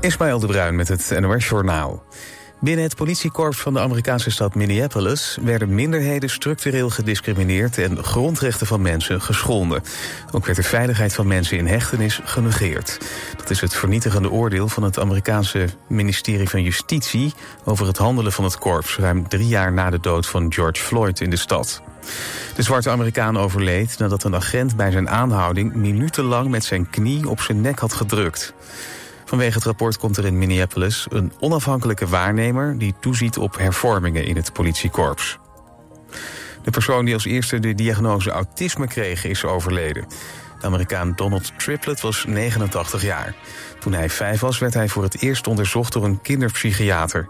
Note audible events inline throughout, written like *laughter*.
Ismaël de Bruin met het NOS Journaal. Binnen het politiekorps van de Amerikaanse stad Minneapolis... werden minderheden structureel gediscrimineerd... en grondrechten van mensen geschonden. Ook werd de veiligheid van mensen in hechtenis genegeerd. Dat is het vernietigende oordeel van het Amerikaanse ministerie van Justitie... over het handelen van het korps... ruim drie jaar na de dood van George Floyd in de stad. De zwarte Amerikaan overleed nadat een agent bij zijn aanhouding... minutenlang met zijn knie op zijn nek had gedrukt. Vanwege het rapport komt er in Minneapolis een onafhankelijke waarnemer... die toeziet op hervormingen in het politiekorps. De persoon die als eerste de diagnose autisme kreeg is overleden. De Amerikaan Donald Triplett was 89 jaar. Toen hij vijf was werd hij voor het eerst onderzocht door een kinderpsychiater.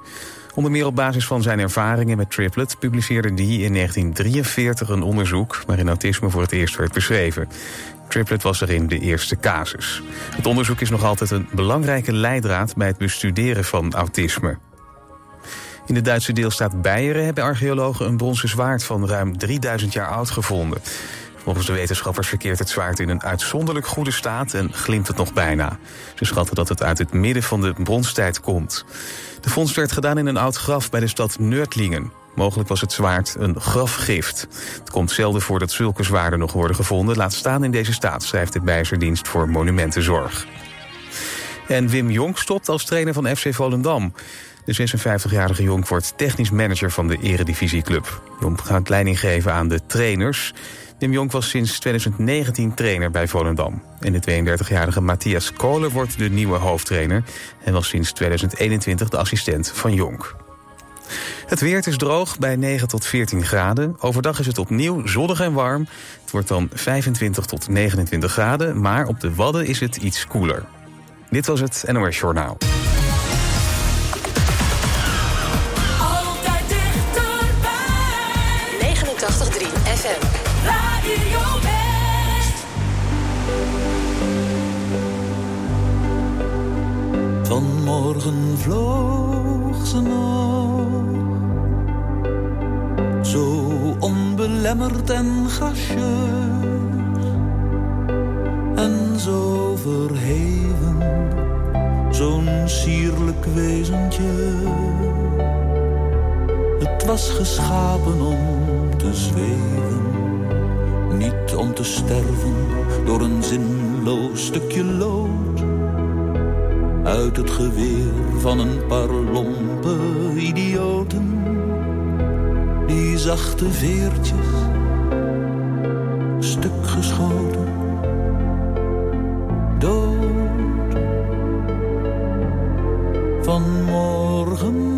Onder meer op basis van zijn ervaringen met Triplett publiceerde die in 1943 een onderzoek waarin autisme voor het eerst werd beschreven. Triplet was erin de eerste casus. Het onderzoek is nog altijd een belangrijke leidraad bij het bestuderen van autisme. In de Duitse deelstaat Beieren hebben archeologen een bronzen zwaard van ruim 3000 jaar oud gevonden. Volgens de wetenschappers verkeert het zwaard in een uitzonderlijk goede staat en glimt het nog bijna. Ze schatten dat het uit het midden van de bronstijd komt. De vondst werd gedaan in een oud graf bij de stad Nördlingen. Mogelijk was het zwaard een grafgift. Het komt zelden voor dat zulke zwaarden nog worden gevonden. Laat staan in deze staat, schrijft de Bijzerdienst voor Monumentenzorg. En Wim Jonk stopt als trainer van FC Volendam. De 56-jarige Jonk wordt technisch manager van de Eredivisieclub. Jonk gaat leiding geven aan de trainers. Wim Jonk was sinds 2019 trainer bij Volendam. En de 32-jarige Matthias Kolen wordt de nieuwe hoofdtrainer... en was sinds 2021 de assistent van Jonk. Het weer is droog bij 9 tot 14 graden. Overdag is het opnieuw zonnig en warm. Het wordt dan 25 tot 29 graden, maar op de Wadden is het iets koeler. Dit was het NOS Journaal. Altijd dichterbij. 89.3 FM. Radio West. Vanmorgen vloog ze nog, onbelemmerd en gracieus. En zo verheven, zo'n sierlijk wezentje. Het was geschapen om te zweven, niet om te sterven door een zinloos stukje lood uit het geweer van een paar lompe idioten. Die zachte veertjes, stuk geschoten, dood. Vanmorgen vloog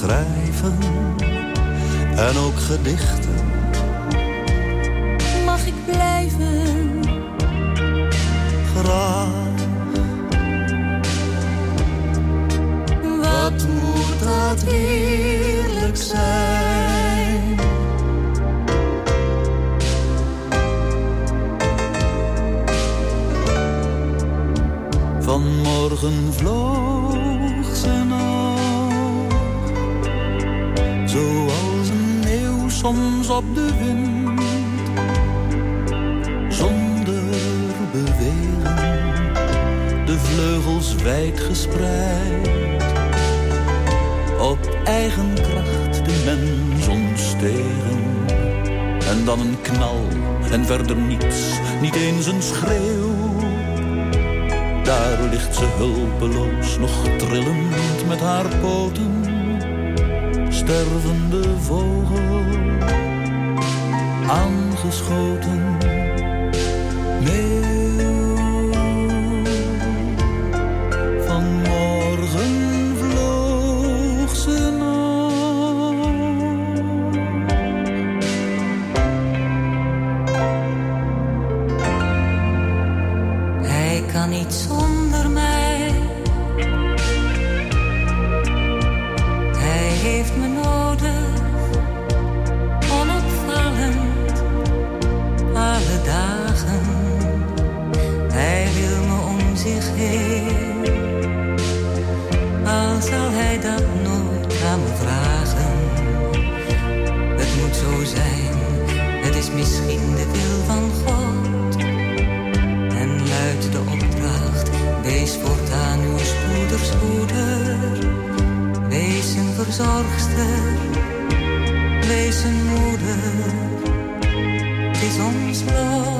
schrijven. En ook gedichten. Mag ik blijven? Graag. Wat moet dat heerlijk zijn? Vanmorgen vloog soms op de wind. Zonder bewegen. De vleugels wijd gespreid. Op eigen kracht de mens ontstegen. En dan een knal en verder niets, niet eens een schreeuw. Daar ligt ze hulpeloos, nog trillend met haar poten. Stervende vogel, aangeschoten. Meeuw, misschien de wil van God. En luidt de opdracht, wees voortaan uw spoeders moeder. Wees een verzorgster, wees een moeder. Het is ons lot.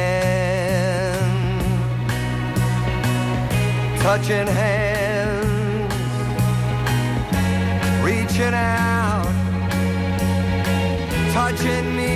touching hands, reaching out, touching me,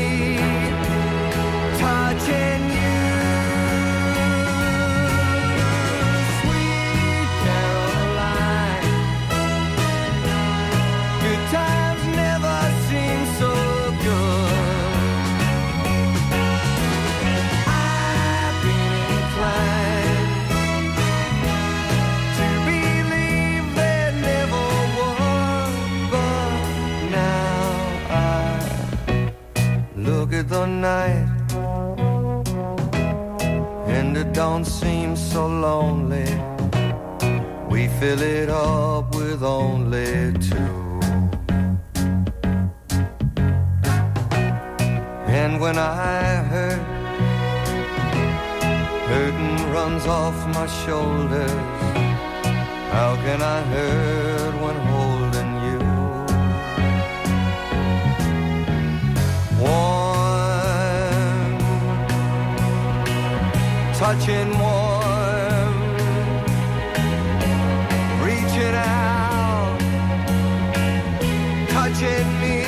don't seem so lonely. We fill it up with only two. And when I hurt Burden runs off my shoulders. How can I hurt when touching warm, reaching out, touching me,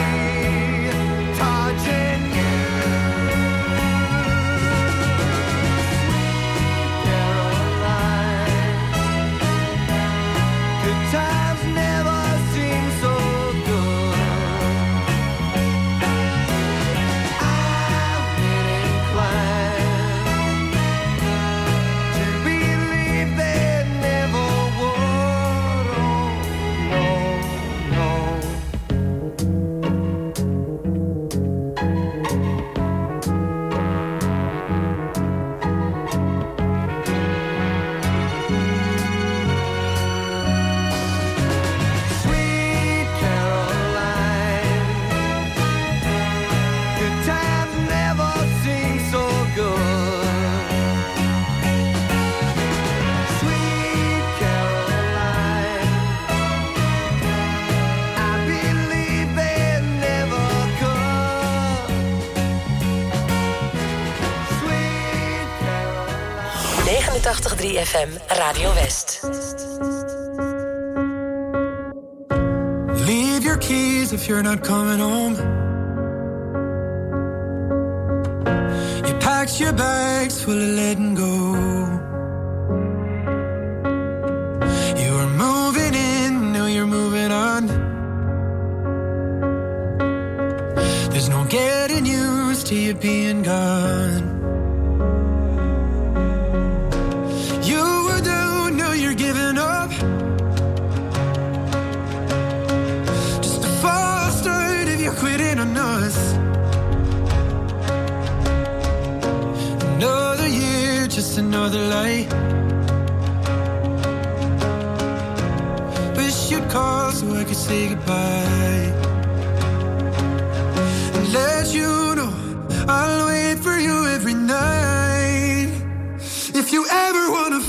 fm Radio West. Leave your keys if you're not coming home. You packed your bags full of letting go. another light. Wish you'd call so I could say goodbye. And let you know I'll wait for you every night. If you ever wanna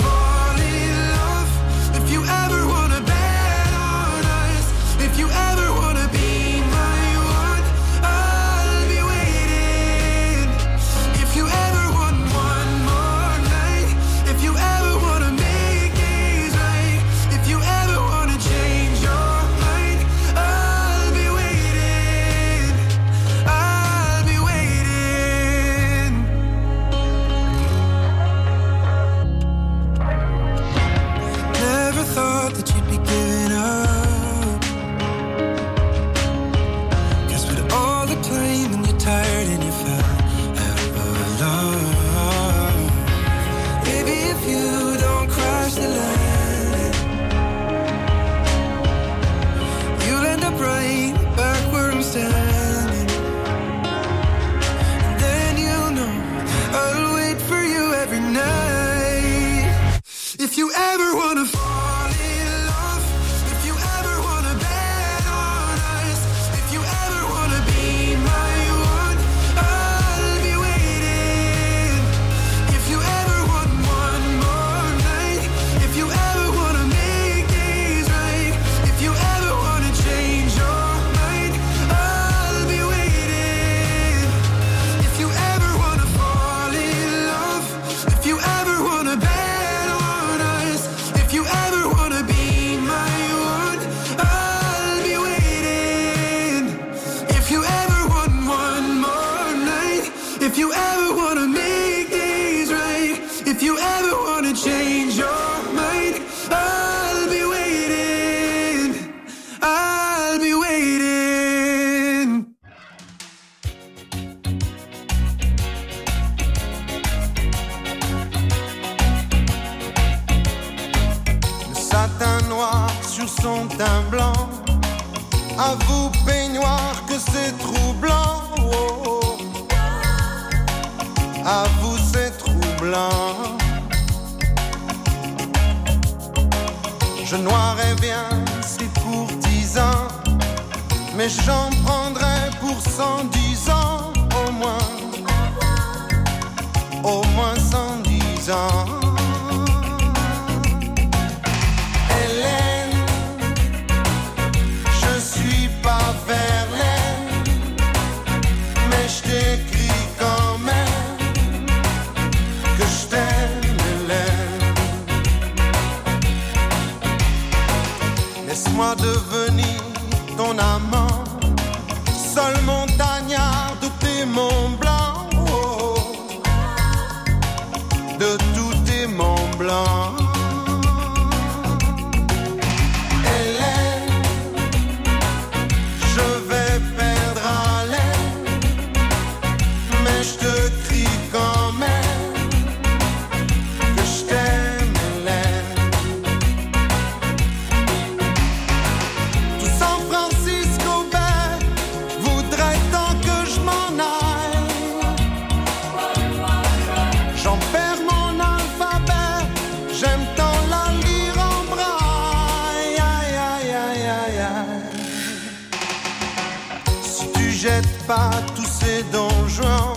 pas tous ces donjons.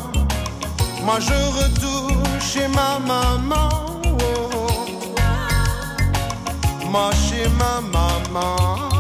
Moi je retourne chez ma maman. Oh, oh, oh. Moi chez ma maman.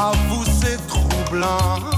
Vous, c'est troublant.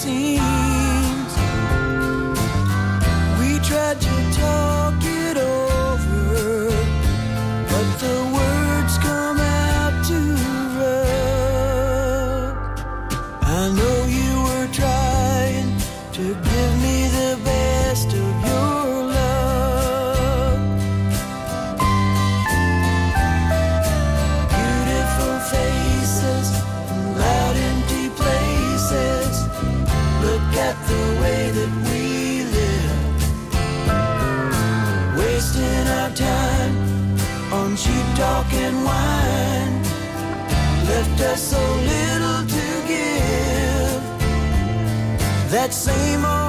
seen. That same old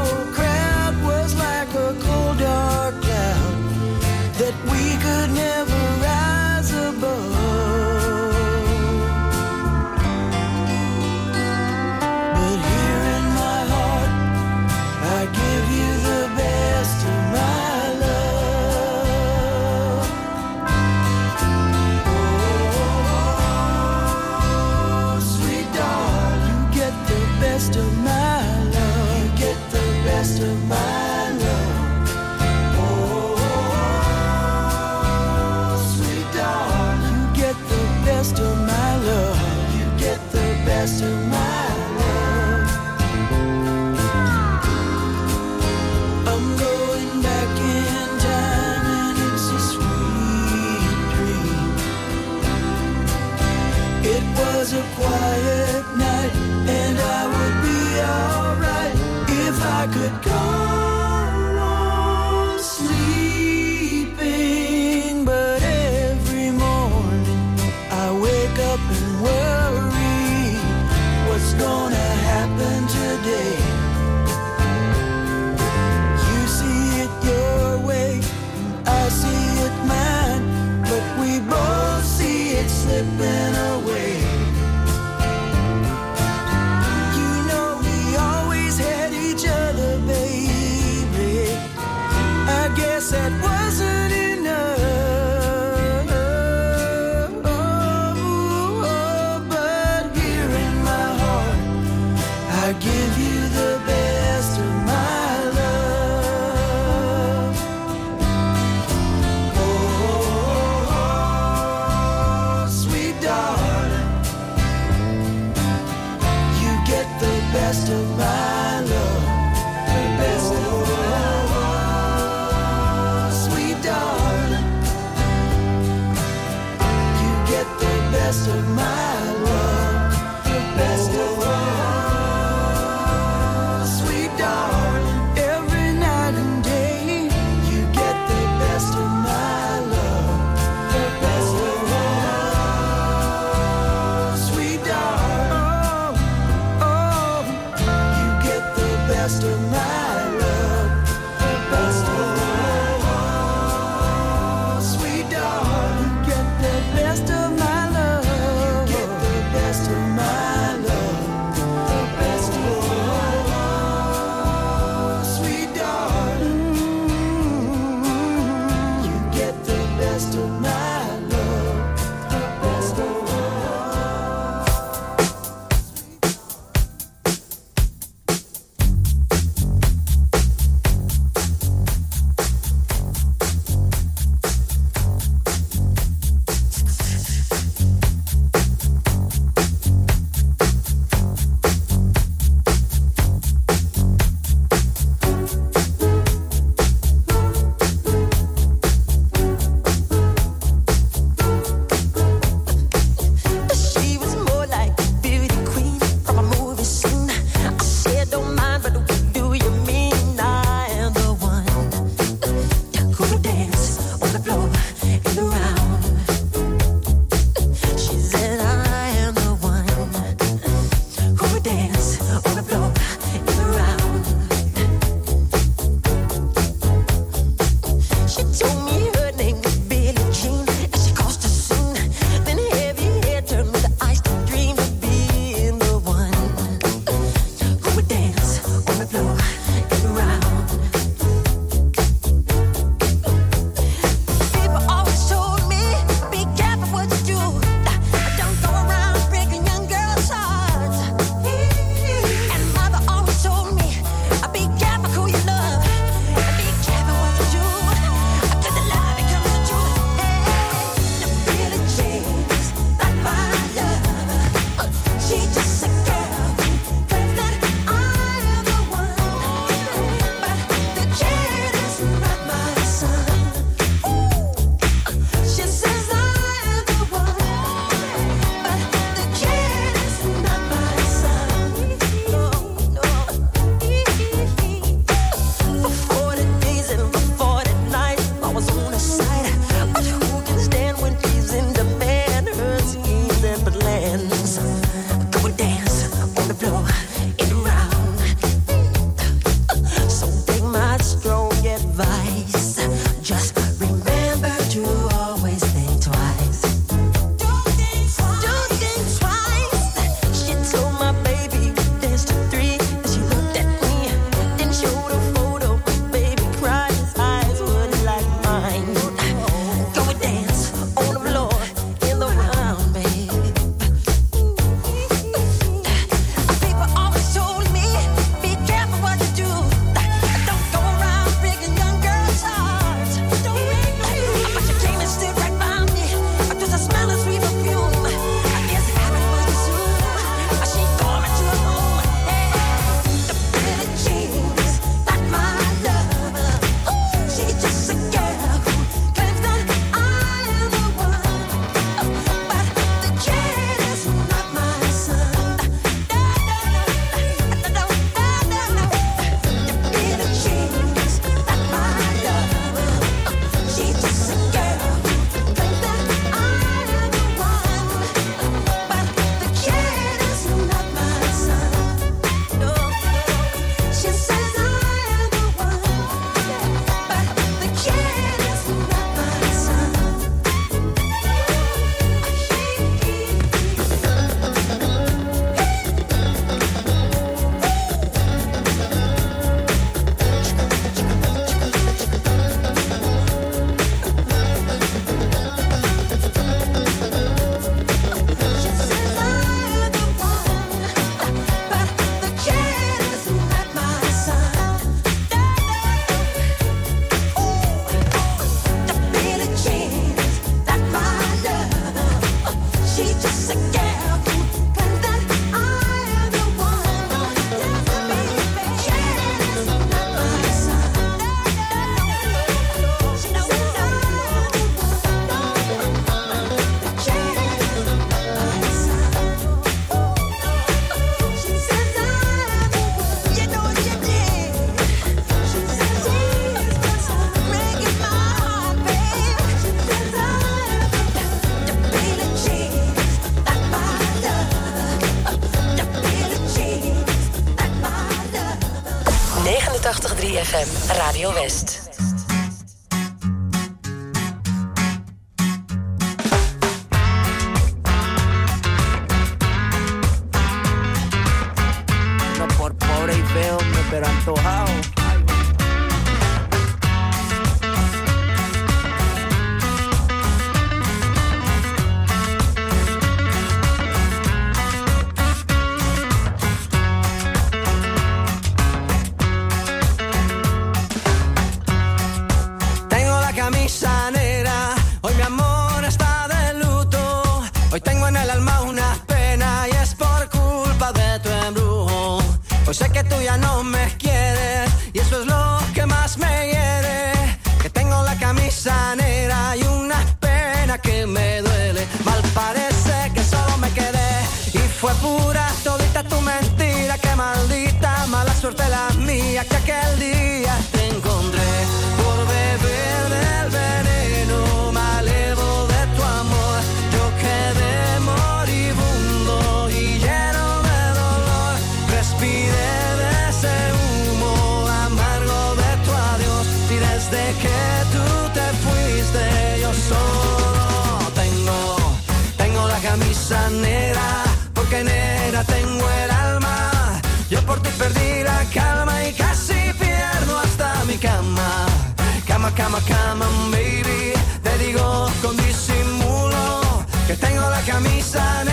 Camán, baby. Te digo con disimulo que tengo la camisa.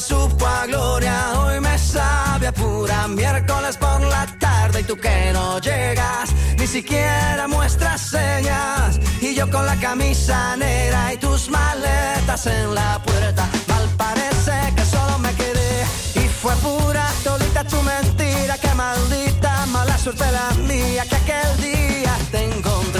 supo a gloria, hoy me sabe a pura miércoles por la tarde. Y tú que no llegas, ni siquiera muestras señas. Y yo con la camisa negra y tus maletas en la puerta, mal parece que solo me quedé. Y fue pura tolita tu mentira, que maldita mala suerte la mía que aquel día te encontré.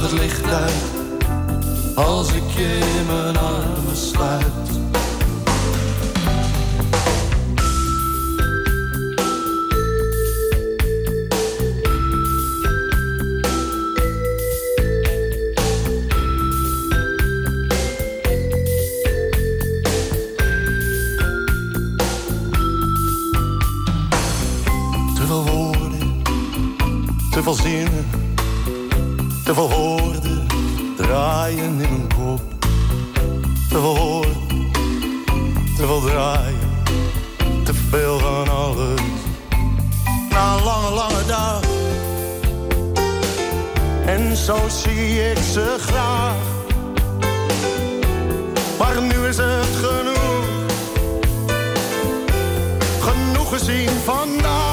Mag het licht uit als ik je in mijn armen sluit. Te veel woorden, te veel zinnen, te veel woorden draaien in mijn kop. Te veel woorden, te veel draaien, te veel van alles. Na een lange, lange dag. En zo zie ik ze graag. Maar nu is het genoeg. Genoeg gezien vandaag.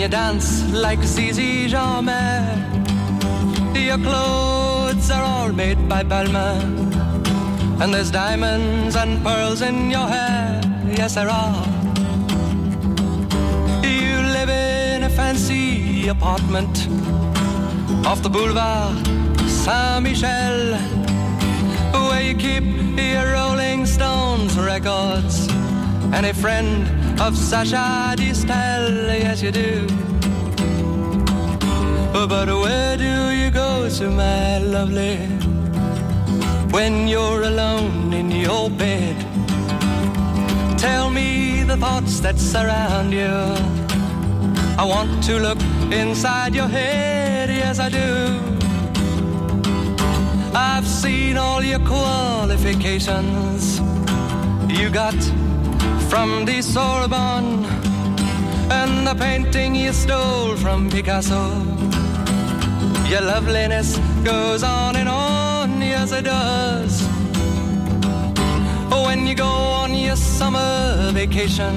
You dance like Zizi Jeanmaire. Your clothes are all made by Balmain, and there's diamonds and pearls in your hair. Yes, there are. You live in a fancy apartment off the boulevard Saint Michel, where you keep your Rolling Stones records and a friend of Sasha Distel. Yes, you do. But where do you go to, my lovely, when you're alone in your bed? Tell me the thoughts that surround you. I want to look inside your head, yes, I do. I've seen all your qualifications you got from the Sorbonne and the painting you stole from Picasso. Your loveliness goes on and on, yes, it does. When you go on your summer vacation,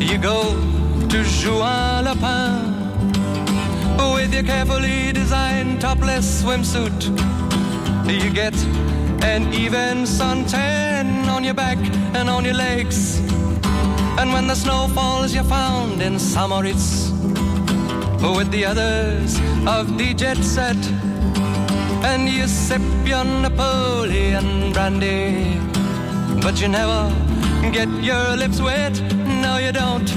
you go to Juan Lapin with your carefully designed topless swimsuit. You get an even suntan on your back and on your legs. And when the snow falls, you're found in Samoritz with the others of the jet set. And you sip your Napoleon brandy, but you never get your lips wet. No, you don't.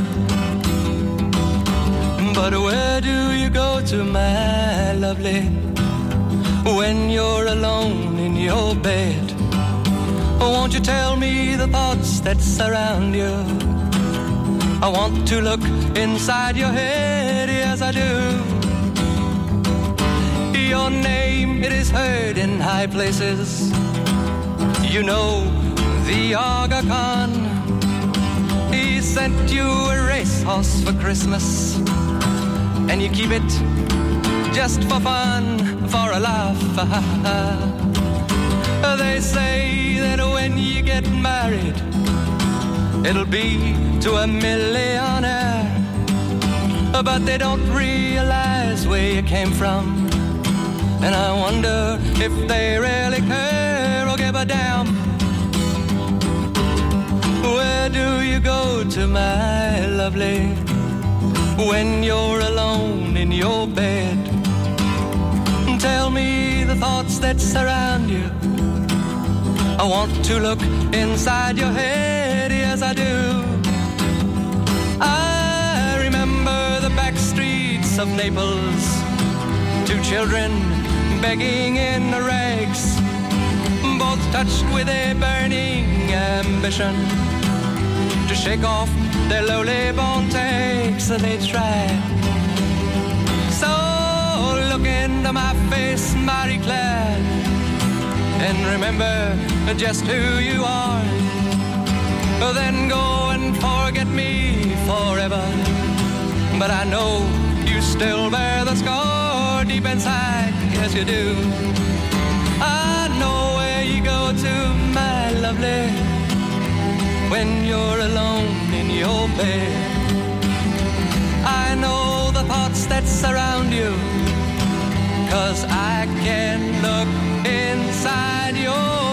But where do you go to, my lovely, when you're alone in your bed? Won't you tell me the thoughts that surround you? I want to look inside your head, yes, I do. Your name, it is heard in high places. You know the Aga Khan. He sent you a racehorse for Christmas and you keep it just for fun, for a laugh. *laughs* they say that when you get married, it'll be to a millionaire. But they don't realize where you came from. And I wonder if they really care or give a damn. Where do you go to, my lovely? when you're alone in your bed. Tell me the thoughts that surround you. I want to look inside your head, yes, I do. I remember the back streets of Naples, two children begging in rags, both touched with a burning ambition to shake off their lowly bone takes and they try. So into my face, Marie Claire, and remember just who you are. Then go and forget me forever. But I know you still bear the scar deep inside, yes you do. I know where you go to, my lovely when you're alone in your bed. I know the thoughts that surround you, cause I can look inside your